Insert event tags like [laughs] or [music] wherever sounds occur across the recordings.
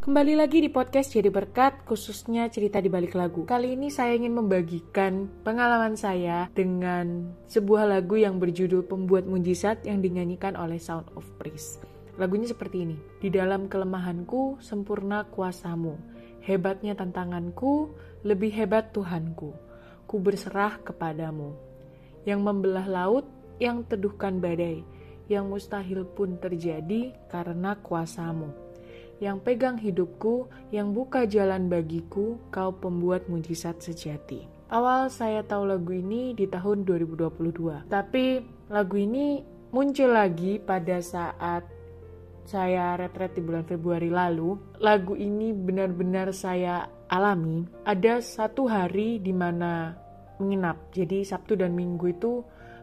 Kembali lagi di podcast Jadi Berkat, khususnya cerita di balik lagu. Kali ini saya ingin membagikan pengalaman saya dengan sebuah lagu yang berjudul Pembuat Mujizat yang dinyanyikan oleh Sound of Praise. Lagunya seperti ini. Di dalam kelemahanku, sempurna kuasamu. Hebatnya tantanganku, lebih hebat Tuhanku. Ku berserah kepadamu. Yang membelah laut, yang teduhkan badai. Yang mustahil pun terjadi karena kuasamu yang pegang hidupku, yang buka jalan bagiku, kau pembuat mujizat sejati. Awal saya tahu lagu ini di tahun 2022, tapi lagu ini muncul lagi pada saat saya retret di bulan Februari lalu. Lagu ini benar-benar saya alami. Ada satu hari di mana menginap, jadi Sabtu dan Minggu itu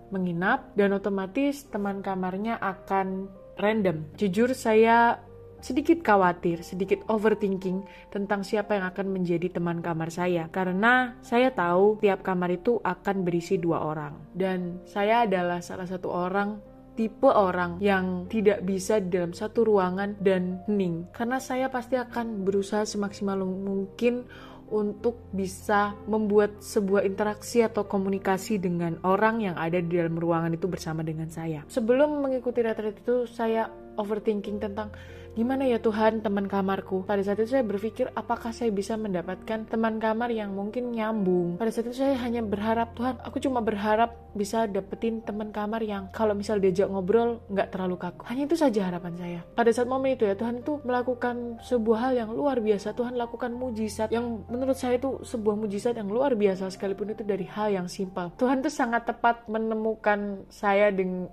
menginap dan otomatis teman kamarnya akan random. Jujur saya sedikit khawatir, sedikit overthinking tentang siapa yang akan menjadi teman kamar saya. Karena saya tahu tiap kamar itu akan berisi dua orang. Dan saya adalah salah satu orang tipe orang yang tidak bisa di dalam satu ruangan dan hening. Karena saya pasti akan berusaha semaksimal mungkin untuk bisa membuat sebuah interaksi atau komunikasi dengan orang yang ada di dalam ruangan itu bersama dengan saya. Sebelum mengikuti retreat itu, saya overthinking tentang gimana ya Tuhan teman kamarku? Pada saat itu saya berpikir apakah saya bisa mendapatkan teman kamar yang mungkin nyambung? Pada saat itu saya hanya berharap Tuhan aku cuma berharap bisa dapetin teman kamar yang kalau misal diajak ngobrol nggak terlalu kaku. Hanya itu saja harapan saya. Pada saat momen itu ya Tuhan itu melakukan sebuah hal yang luar biasa. Tuhan lakukan mujizat yang menurut saya itu sebuah mujizat yang luar biasa sekalipun itu dari hal yang simpel. Tuhan itu sangat tepat menemukan saya dengan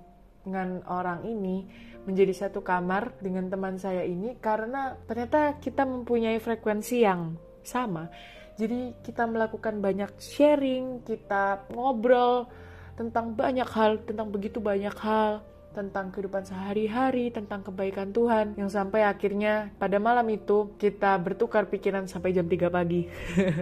orang ini menjadi satu kamar dengan teman saya ini karena ternyata kita mempunyai frekuensi yang sama. Jadi kita melakukan banyak sharing, kita ngobrol tentang banyak hal, tentang begitu banyak hal, tentang kehidupan sehari-hari, tentang kebaikan Tuhan, yang sampai akhirnya pada malam itu kita bertukar pikiran sampai jam 3 pagi.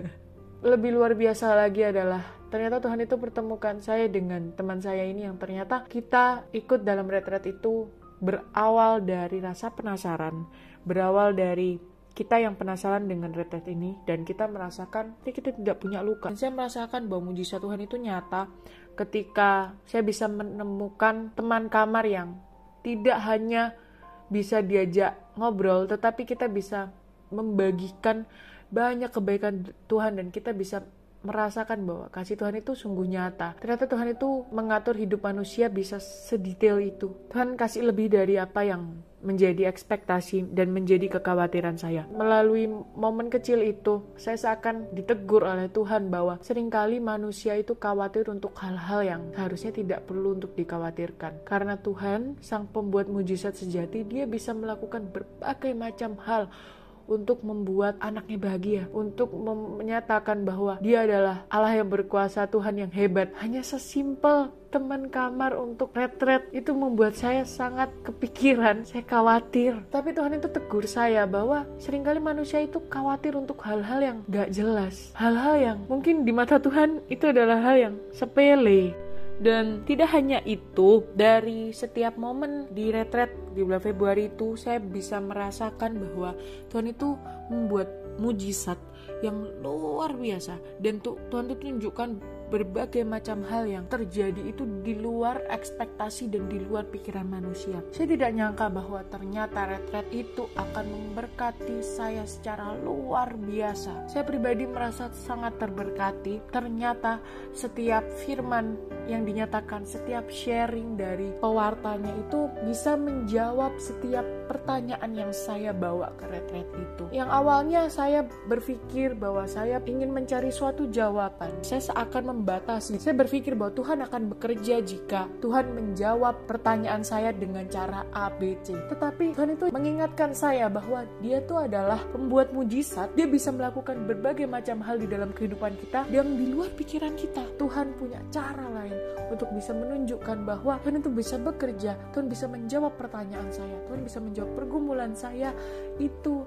[laughs] Lebih luar biasa lagi adalah ternyata Tuhan itu pertemukan saya dengan teman saya ini yang ternyata kita ikut dalam retret itu berawal dari rasa penasaran, berawal dari kita yang penasaran dengan retret ini dan kita merasakan kita tidak punya luka. Dan saya merasakan bahwa mujizat Tuhan itu nyata ketika saya bisa menemukan teman kamar yang tidak hanya bisa diajak ngobrol, tetapi kita bisa membagikan banyak kebaikan Tuhan dan kita bisa merasakan bahwa kasih Tuhan itu sungguh nyata. Ternyata Tuhan itu mengatur hidup manusia bisa sedetail itu. Tuhan kasih lebih dari apa yang menjadi ekspektasi dan menjadi kekhawatiran saya. Melalui momen kecil itu, saya seakan ditegur oleh Tuhan bahwa sering kali manusia itu khawatir untuk hal-hal yang seharusnya tidak perlu untuk dikhawatirkan. Karena Tuhan, sang pembuat mujizat sejati, dia bisa melakukan berbagai macam hal untuk membuat anaknya bahagia, untuk menyatakan bahwa dia adalah Allah yang berkuasa, Tuhan yang hebat. Hanya sesimpel teman kamar untuk retret itu membuat saya sangat kepikiran, saya khawatir. Tapi Tuhan itu tegur saya bahwa sering kali manusia itu khawatir untuk hal-hal yang gak jelas. Hal-hal yang mungkin di mata Tuhan itu adalah hal yang sepele. Dan tidak hanya itu, dari setiap momen di retret di bulan Februari itu saya bisa merasakan bahwa Tuhan itu membuat mujizat yang luar biasa. Dan tuh Tuhan itu tunjukkan berbagai macam hal yang terjadi itu di luar ekspektasi dan di luar pikiran manusia. Saya tidak nyangka bahwa ternyata retret itu akan memberkati saya secara luar biasa. Saya pribadi merasa sangat terberkati. Ternyata setiap firman yang dinyatakan, setiap sharing dari pewartanya itu bisa menjawab setiap pertanyaan yang saya bawa ke retret itu. Yang awalnya saya berpikir bahwa saya ingin mencari suatu jawaban. Saya seakan membatasi. Saya berpikir bahwa Tuhan akan bekerja jika Tuhan menjawab pertanyaan saya dengan cara A, B, C. Tetapi Tuhan itu mengingatkan saya bahwa dia itu adalah pembuat mujizat. Dia bisa melakukan berbagai macam hal di dalam kehidupan kita yang di luar pikiran kita. Tuhan punya cara lain untuk bisa menunjukkan bahwa Tuhan itu bisa bekerja. Tuhan bisa menjawab pertanyaan saya. Tuhan bisa menjawab pergumulan saya itu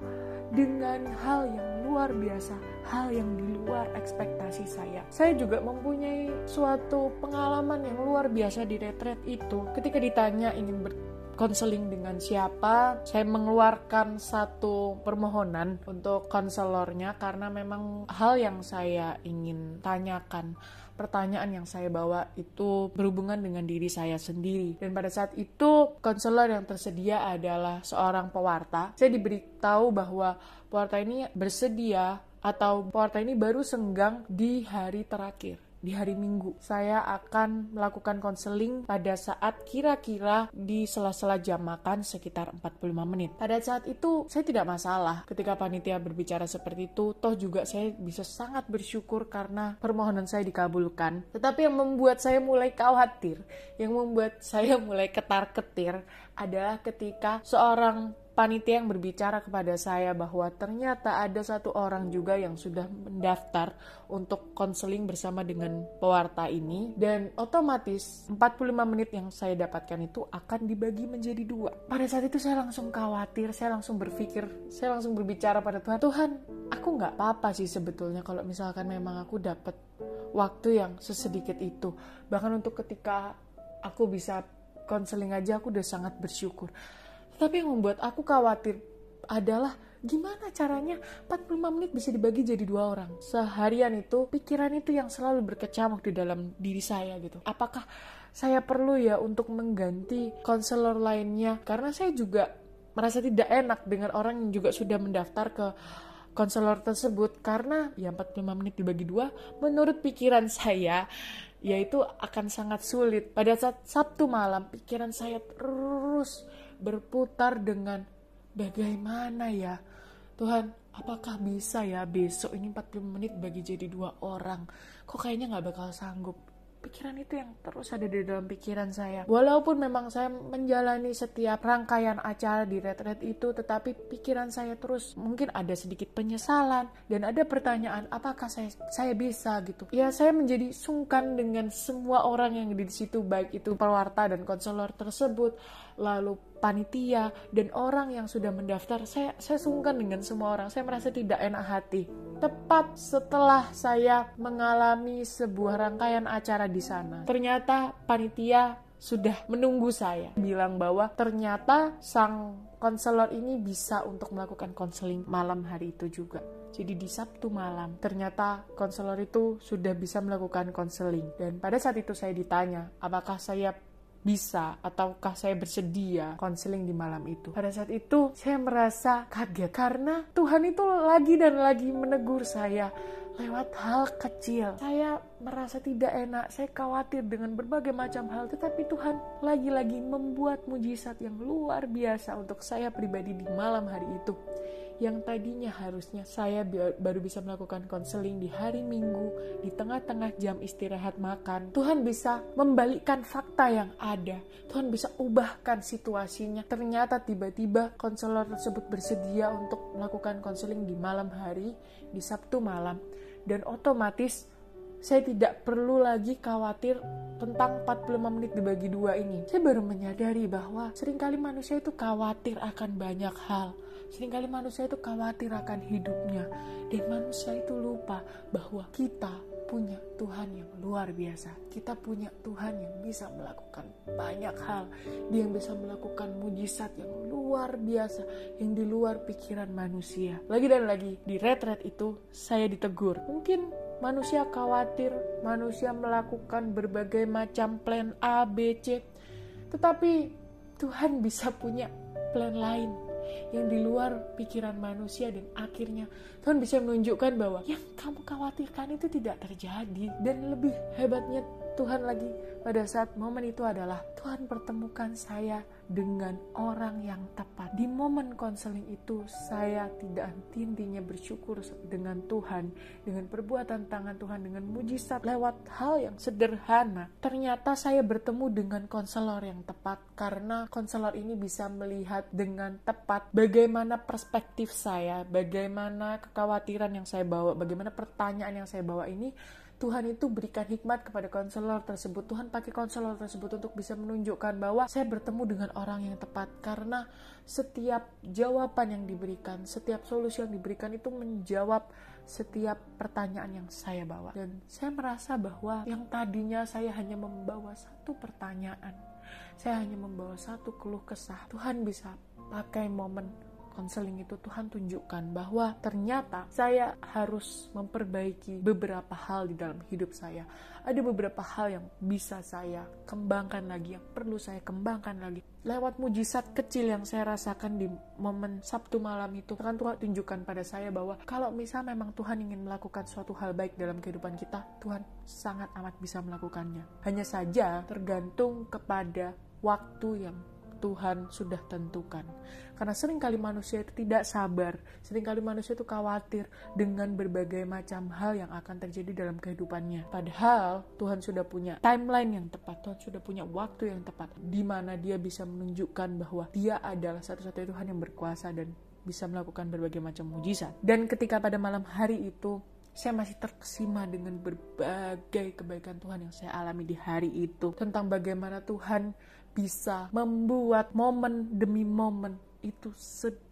dengan hal yang luar biasa, hal yang di luar ekspektasi saya. Saya juga mempunyai suatu pengalaman yang luar biasa di retret itu. Ketika ditanya ingin ber konseling dengan siapa. Saya mengeluarkan satu permohonan untuk konselornya karena memang hal yang saya ingin tanyakan pertanyaan yang saya bawa itu berhubungan dengan diri saya sendiri. Dan pada saat itu, konselor yang tersedia adalah seorang pewarta. Saya diberitahu bahwa pewarta ini bersedia atau pewarta ini baru senggang di hari terakhir di hari Minggu. Saya akan melakukan konseling pada saat kira-kira di sela-sela jam makan sekitar 45 menit. Pada saat itu saya tidak masalah ketika panitia berbicara seperti itu, toh juga saya bisa sangat bersyukur karena permohonan saya dikabulkan. Tetapi yang membuat saya mulai khawatir, yang membuat saya mulai ketar-ketir adalah ketika seorang panitia yang berbicara kepada saya bahwa ternyata ada satu orang juga yang sudah mendaftar untuk konseling bersama dengan pewarta ini dan otomatis 45 menit yang saya dapatkan itu akan dibagi menjadi dua. Pada saat itu saya langsung khawatir, saya langsung berpikir, saya langsung berbicara pada Tuhan, Tuhan, aku nggak apa-apa sih sebetulnya kalau misalkan memang aku dapat waktu yang sesedikit itu. Bahkan untuk ketika aku bisa konseling aja aku udah sangat bersyukur. Tapi yang membuat aku khawatir adalah gimana caranya 45 menit bisa dibagi jadi dua orang. Seharian itu pikiran itu yang selalu berkecamuk di dalam diri saya gitu. Apakah saya perlu ya untuk mengganti konselor lainnya? Karena saya juga merasa tidak enak dengan orang yang juga sudah mendaftar ke konselor tersebut karena ya 45 menit dibagi dua menurut pikiran saya yaitu akan sangat sulit. Pada saat Sabtu malam pikiran saya terus berputar dengan bagaimana ya Tuhan apakah bisa ya besok ini 40 menit bagi jadi dua orang kok kayaknya nggak bakal sanggup pikiran itu yang terus ada di dalam pikiran saya. Walaupun memang saya menjalani setiap rangkaian acara di retret itu, tetapi pikiran saya terus mungkin ada sedikit penyesalan dan ada pertanyaan apakah saya saya bisa gitu. Ya saya menjadi sungkan dengan semua orang yang di situ baik itu pewarta dan konselor tersebut, lalu panitia dan orang yang sudah mendaftar. Saya saya sungkan dengan semua orang. Saya merasa tidak enak hati tepat setelah saya mengalami sebuah rangkaian acara di sana. Ternyata panitia sudah menunggu saya bilang bahwa ternyata sang konselor ini bisa untuk melakukan konseling malam hari itu juga. Jadi di Sabtu malam ternyata konselor itu sudah bisa melakukan konseling dan pada saat itu saya ditanya apakah saya bisa ataukah saya bersedia konseling di malam itu. Pada saat itu saya merasa kaget karena Tuhan itu lagi dan lagi menegur saya lewat hal kecil. Saya merasa tidak enak, saya khawatir dengan berbagai macam hal, tetapi Tuhan lagi-lagi membuat mujizat yang luar biasa untuk saya pribadi di malam hari itu yang tadinya harusnya saya baru bisa melakukan konseling di hari Minggu di tengah-tengah jam istirahat makan. Tuhan bisa membalikkan fakta yang ada. Tuhan bisa ubahkan situasinya. Ternyata tiba-tiba konselor tersebut bersedia untuk melakukan konseling di malam hari, di Sabtu malam. Dan otomatis saya tidak perlu lagi khawatir tentang 45 menit dibagi dua ini. Saya baru menyadari bahwa sering kali manusia itu khawatir akan banyak hal Seringkali manusia itu khawatir akan hidupnya dan manusia itu lupa bahwa kita punya Tuhan yang luar biasa. Kita punya Tuhan yang bisa melakukan banyak hal. Dia yang bisa melakukan mujizat yang luar biasa, yang di luar pikiran manusia. Lagi dan lagi, di retret itu saya ditegur. Mungkin manusia khawatir, manusia melakukan berbagai macam plan A, B, C. Tetapi Tuhan bisa punya plan lain yang di luar pikiran manusia dan akhirnya Tuhan bisa menunjukkan bahwa yang kamu khawatirkan itu tidak terjadi dan lebih hebatnya Tuhan lagi pada saat momen itu adalah Tuhan pertemukan saya dengan orang yang tepat. Di momen konseling itu saya tidak henti-hentinya bersyukur dengan Tuhan, dengan perbuatan tangan Tuhan, dengan mujizat lewat hal yang sederhana. Ternyata saya bertemu dengan konselor yang tepat karena konselor ini bisa melihat dengan tepat bagaimana perspektif saya, bagaimana kekhawatiran yang saya bawa, bagaimana pertanyaan yang saya bawa ini Tuhan itu berikan hikmat kepada konselor tersebut. Tuhan pakai konselor tersebut untuk bisa menunjukkan bahwa saya bertemu dengan orang yang tepat karena setiap jawaban yang diberikan, setiap solusi yang diberikan itu menjawab setiap pertanyaan yang saya bawa. Dan saya merasa bahwa yang tadinya saya hanya membawa satu pertanyaan, saya hanya membawa satu keluh kesah. Tuhan bisa pakai momen konseling itu Tuhan tunjukkan bahwa ternyata saya harus memperbaiki beberapa hal di dalam hidup saya. Ada beberapa hal yang bisa saya kembangkan lagi, yang perlu saya kembangkan lagi. Lewat mujizat kecil yang saya rasakan di momen Sabtu malam itu, kan Tuhan tunjukkan pada saya bahwa kalau misal memang Tuhan ingin melakukan suatu hal baik dalam kehidupan kita, Tuhan sangat amat bisa melakukannya. Hanya saja tergantung kepada waktu yang Tuhan sudah tentukan. Karena sering kali manusia itu tidak sabar, sering kali manusia itu khawatir dengan berbagai macam hal yang akan terjadi dalam kehidupannya. Padahal Tuhan sudah punya timeline yang tepat, Tuhan sudah punya waktu yang tepat, di mana dia bisa menunjukkan bahwa dia adalah satu-satunya Tuhan yang berkuasa dan bisa melakukan berbagai macam mujizat. Dan ketika pada malam hari itu saya masih terkesima dengan berbagai kebaikan Tuhan yang saya alami di hari itu tentang bagaimana Tuhan bisa membuat momen demi momen itu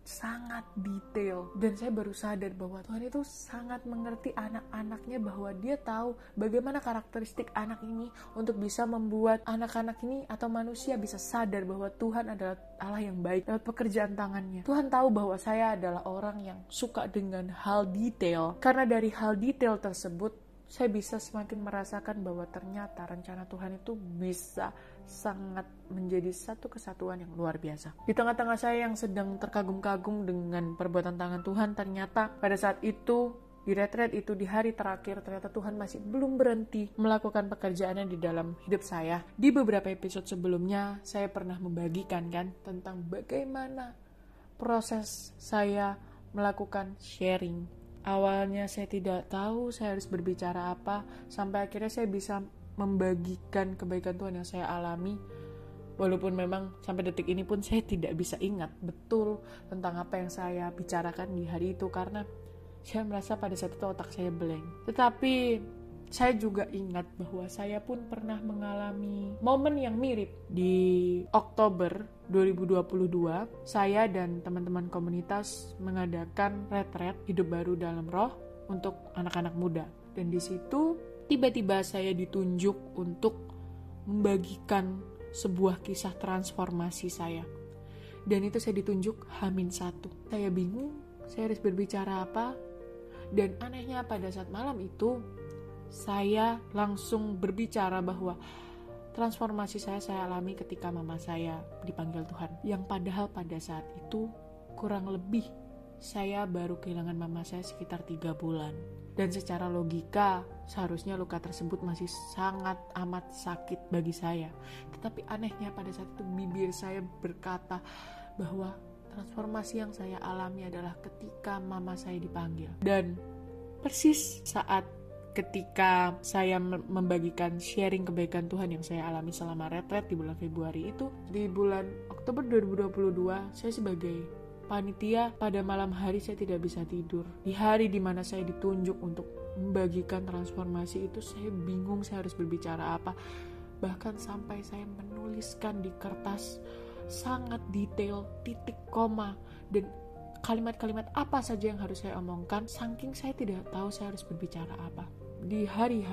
sangat detail. Dan saya baru sadar bahwa Tuhan itu sangat mengerti anak-anaknya bahwa dia tahu bagaimana karakteristik anak ini untuk bisa membuat anak-anak ini atau manusia bisa sadar bahwa Tuhan adalah Allah yang baik lewat pekerjaan tangannya. Tuhan tahu bahwa saya adalah orang yang suka dengan hal detail. Karena dari hal detail tersebut saya bisa semakin merasakan bahwa ternyata rencana Tuhan itu bisa sangat menjadi satu kesatuan yang luar biasa. Di tengah-tengah saya yang sedang terkagum-kagum dengan perbuatan tangan Tuhan, ternyata pada saat itu di retret itu di hari terakhir ternyata Tuhan masih belum berhenti melakukan pekerjaannya di dalam hidup saya. Di beberapa episode sebelumnya saya pernah membagikan kan tentang bagaimana proses saya melakukan sharing. Awalnya saya tidak tahu saya harus berbicara apa sampai akhirnya saya bisa membagikan kebaikan Tuhan yang saya alami. Walaupun memang sampai detik ini pun saya tidak bisa ingat betul tentang apa yang saya bicarakan di hari itu karena saya merasa pada saat itu otak saya blank. Tetapi saya juga ingat bahwa saya pun pernah mengalami momen yang mirip di Oktober 2022 saya dan teman-teman komunitas mengadakan retret hidup baru dalam roh untuk anak-anak muda dan di situ tiba-tiba saya ditunjuk untuk membagikan sebuah kisah transformasi saya. Dan itu saya ditunjuk Hamin satu. Saya bingung, saya harus berbicara apa. Dan anehnya pada saat malam itu, saya langsung berbicara bahwa transformasi saya saya alami ketika mama saya dipanggil Tuhan. Yang padahal pada saat itu kurang lebih saya baru kehilangan mama saya sekitar tiga bulan. Dan secara logika, seharusnya luka tersebut masih sangat amat sakit bagi saya. Tetapi anehnya pada saat itu bibir saya berkata bahwa transformasi yang saya alami adalah ketika mama saya dipanggil. Dan persis saat ketika saya membagikan sharing kebaikan Tuhan yang saya alami selama retret di bulan Februari itu, di bulan Oktober 2022, saya sebagai panitia pada malam hari saya tidak bisa tidur. Di hari di mana saya ditunjuk untuk membagikan transformasi itu saya bingung saya harus berbicara apa. Bahkan sampai saya menuliskan di kertas sangat detail titik koma dan kalimat-kalimat apa saja yang harus saya omongkan saking saya tidak tahu saya harus berbicara apa. Di hari H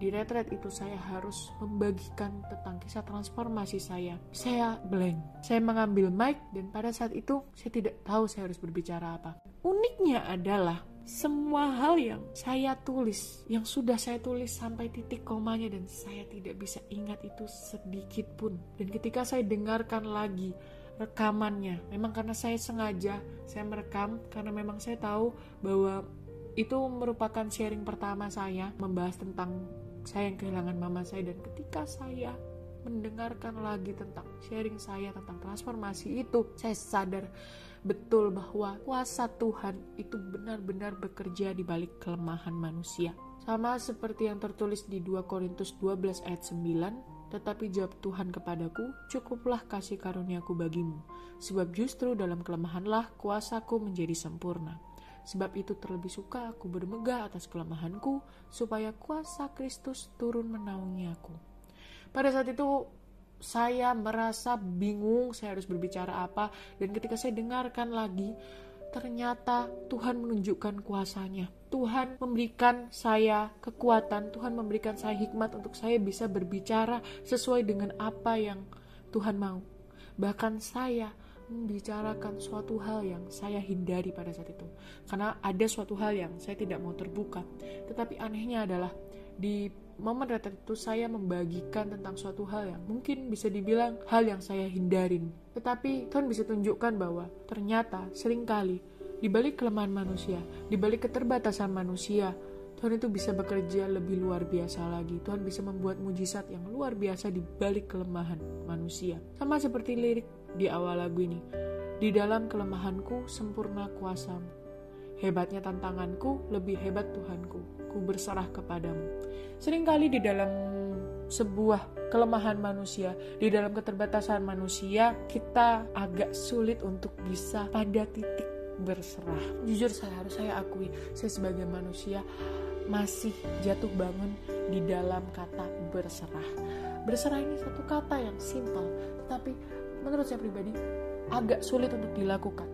di retret itu saya harus membagikan tentang kisah transformasi saya. Saya blank. Saya mengambil mic dan pada saat itu saya tidak tahu saya harus berbicara apa. Uniknya adalah semua hal yang saya tulis, yang sudah saya tulis sampai titik komanya dan saya tidak bisa ingat itu sedikit pun. Dan ketika saya dengarkan lagi rekamannya, memang karena saya sengaja saya merekam karena memang saya tahu bahwa itu merupakan sharing pertama saya membahas tentang saya yang kehilangan mama saya dan ketika saya mendengarkan lagi tentang sharing saya tentang transformasi itu saya sadar betul bahwa kuasa Tuhan itu benar-benar bekerja di balik kelemahan manusia sama seperti yang tertulis di 2 Korintus 12 ayat 9 tetapi jawab Tuhan kepadaku, cukuplah kasih karuniaku bagimu, sebab justru dalam kelemahanlah kuasaku menjadi sempurna. Sebab itu terlebih suka aku bermegah atas kelemahanku, supaya kuasa Kristus turun menaungi aku. Pada saat itu saya merasa bingung saya harus berbicara apa dan ketika saya dengarkan lagi ternyata Tuhan menunjukkan kuasanya. Tuhan memberikan saya kekuatan, Tuhan memberikan saya hikmat untuk saya bisa berbicara sesuai dengan apa yang Tuhan mau. Bahkan saya membicarakan suatu hal yang saya hindari pada saat itu. Karena ada suatu hal yang saya tidak mau terbuka. Tetapi anehnya adalah di momen retret itu saya membagikan tentang suatu hal yang mungkin bisa dibilang hal yang saya hindarin. Tetapi Tuhan bisa tunjukkan bahwa ternyata sering kali di balik kelemahan manusia, di balik keterbatasan manusia, Tuhan itu bisa bekerja lebih luar biasa lagi. Tuhan bisa membuat mujizat yang luar biasa di balik kelemahan manusia. Sama seperti lirik di awal lagu ini. Di dalam kelemahanku sempurna kuasamu. Hebatnya tantanganku, lebih hebat Tuhanku. Ku berserah kepadamu. Seringkali di dalam sebuah kelemahan manusia, di dalam keterbatasan manusia, kita agak sulit untuk bisa pada titik berserah. Jujur saya harus saya akui, saya sebagai manusia masih jatuh bangun di dalam kata berserah. Berserah ini satu kata yang simpel, tetapi menurut saya pribadi agak sulit untuk dilakukan.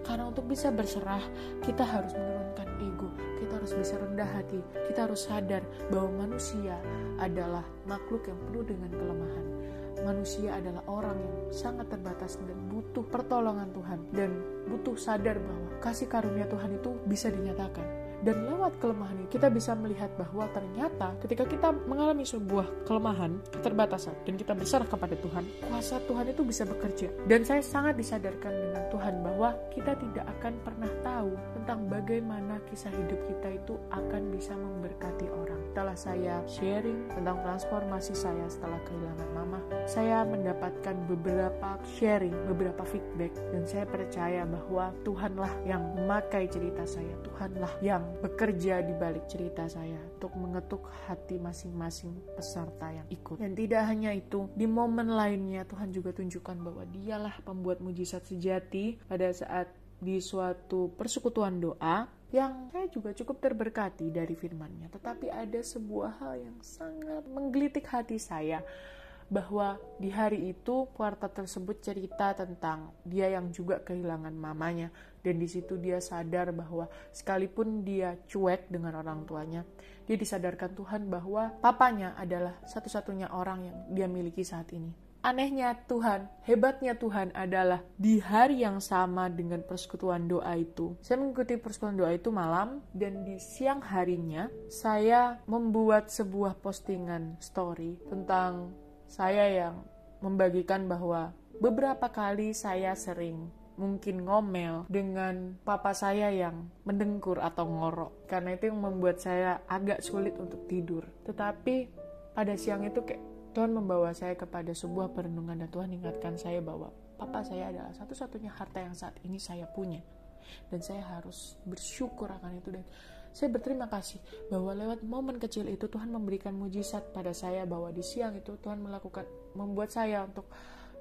Karena untuk bisa berserah, kita harus menurunkan ego, kita harus bisa rendah hati, kita harus sadar bahwa manusia adalah makhluk yang penuh dengan kelemahan. Manusia adalah orang yang sangat terbatas dan butuh pertolongan Tuhan dan butuh sadar bahwa kasih karunia Tuhan itu bisa dinyatakan dan lewat kelemahan ini kita bisa melihat bahwa ternyata ketika kita mengalami sebuah kelemahan, keterbatasan dan kita berserah kepada Tuhan, kuasa Tuhan itu bisa bekerja. Dan saya sangat disadarkan dengan Tuhan bahwa kita tidak akan pernah tahu tentang bagaimana kisah hidup kita itu akan bisa memberkati orang. Setelah saya sharing tentang transformasi saya setelah kehilangan mama, saya mendapatkan beberapa sharing, beberapa feedback dan saya percaya bahwa Tuhanlah yang memakai cerita saya, Tuhanlah yang bekerja di balik cerita saya untuk mengetuk hati masing-masing peserta yang ikut. Dan tidak hanya itu, di momen lainnya Tuhan juga tunjukkan bahwa dialah pembuat mujizat sejati pada saat di suatu persekutuan doa yang saya juga cukup terberkati dari firmannya. Tetapi ada sebuah hal yang sangat menggelitik hati saya bahwa di hari itu Puerta tersebut cerita tentang dia yang juga kehilangan mamanya dan di situ dia sadar bahwa sekalipun dia cuek dengan orang tuanya dia disadarkan Tuhan bahwa papanya adalah satu-satunya orang yang dia miliki saat ini anehnya Tuhan, hebatnya Tuhan adalah di hari yang sama dengan persekutuan doa itu. Saya mengikuti persekutuan doa itu malam dan di siang harinya saya membuat sebuah postingan story tentang saya yang membagikan bahwa beberapa kali saya sering mungkin ngomel dengan papa saya yang mendengkur atau ngorok. Karena itu yang membuat saya agak sulit untuk tidur. Tetapi pada siang itu kayak Tuhan membawa saya kepada sebuah perenungan dan Tuhan ingatkan saya bahwa papa saya adalah satu-satunya harta yang saat ini saya punya. Dan saya harus bersyukur akan itu. Dan saya berterima kasih bahwa lewat momen kecil itu Tuhan memberikan mujizat pada saya bahwa di siang itu Tuhan melakukan membuat saya untuk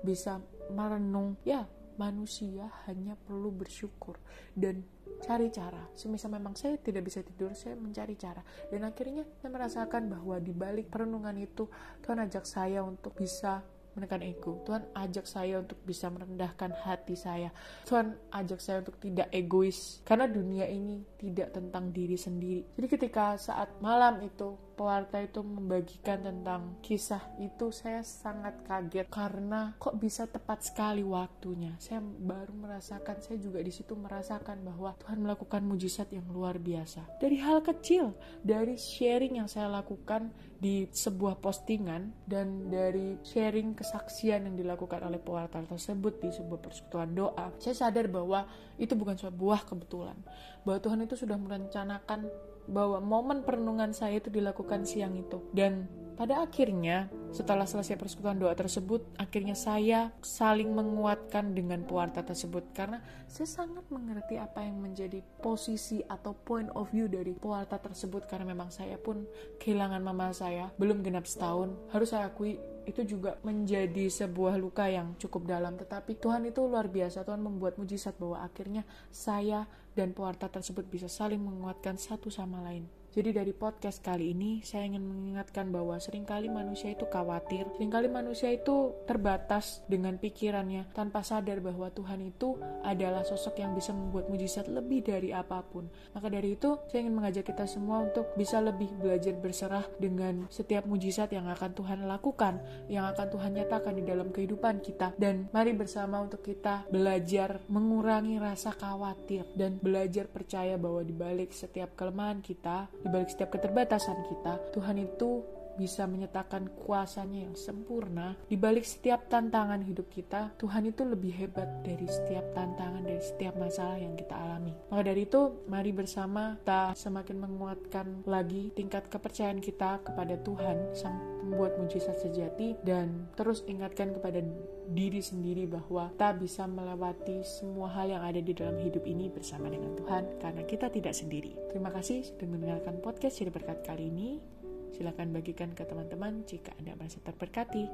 bisa merenung. Ya manusia hanya perlu bersyukur dan cari cara. Semisal memang saya tidak bisa tidur, saya mencari cara. Dan akhirnya saya merasakan bahwa di balik perenungan itu Tuhan ajak saya untuk bisa menekan ego. Tuhan ajak saya untuk bisa merendahkan hati saya. Tuhan ajak saya untuk tidak egois. Karena dunia ini tidak tentang diri sendiri. Jadi ketika saat malam itu pewarta itu membagikan tentang kisah itu saya sangat kaget karena kok bisa tepat sekali waktunya. Saya baru merasakan, saya juga di situ merasakan bahwa Tuhan melakukan mujizat yang luar biasa. Dari hal kecil, dari sharing yang saya lakukan di sebuah postingan dan dari sharing kesaksian yang dilakukan oleh pewarta tersebut di sebuah persekutuan doa, saya sadar bahwa itu bukan sebuah kebetulan. Bahwa Tuhan itu sudah merencanakan bahwa momen perenungan saya itu dilakukan siang itu. Dan pada akhirnya, setelah selesai persekutuan doa tersebut, akhirnya saya saling menguatkan dengan pewarta tersebut. Karena saya sangat mengerti apa yang menjadi posisi atau point of view dari pewarta tersebut. Karena memang saya pun kehilangan mama saya belum genap setahun. Harus saya akui itu juga menjadi sebuah luka yang cukup dalam. Tetapi Tuhan itu luar biasa. Tuhan membuat mujizat bahwa akhirnya saya dan pewarta tersebut bisa saling menguatkan satu sama lain Jadi dari podcast kali ini saya ingin mengingatkan bahwa sering kali manusia itu khawatir, sering kali manusia itu terbatas dengan pikirannya tanpa sadar bahwa Tuhan itu adalah sosok yang bisa membuat mujizat lebih dari apa pun. Maka dari itu saya ingin mengajak kita semua untuk bisa lebih belajar berserah dengan setiap mujizat yang akan Tuhan lakukan, yang akan Tuhan nyatakan di dalam kehidupan kita. Dan mari bersama untuk kita belajar mengurangi rasa khawatir dan belajar percaya bahwa di balik setiap kelemahan kita, di balik setiap keterbatasan kita, Tuhan itu bisa menyatakan kuasanya yang sempurna di balik setiap tantangan hidup kita Tuhan itu lebih hebat dari setiap tantangan dari setiap masalah yang kita alami maka dari itu mari bersama kita semakin menguatkan lagi tingkat kepercayaan kita kepada Tuhan sang pembuat mujizat sejati dan terus ingatkan kepada diri sendiri bahwa kita bisa melewati semua hal yang ada di dalam hidup ini bersama dengan Tuhan karena kita tidak sendiri. Terima kasih sudah mendengarkan podcast jadi berkat kali ini. Silahkan bagikan ke teman-teman jika Anda merasa terberkati.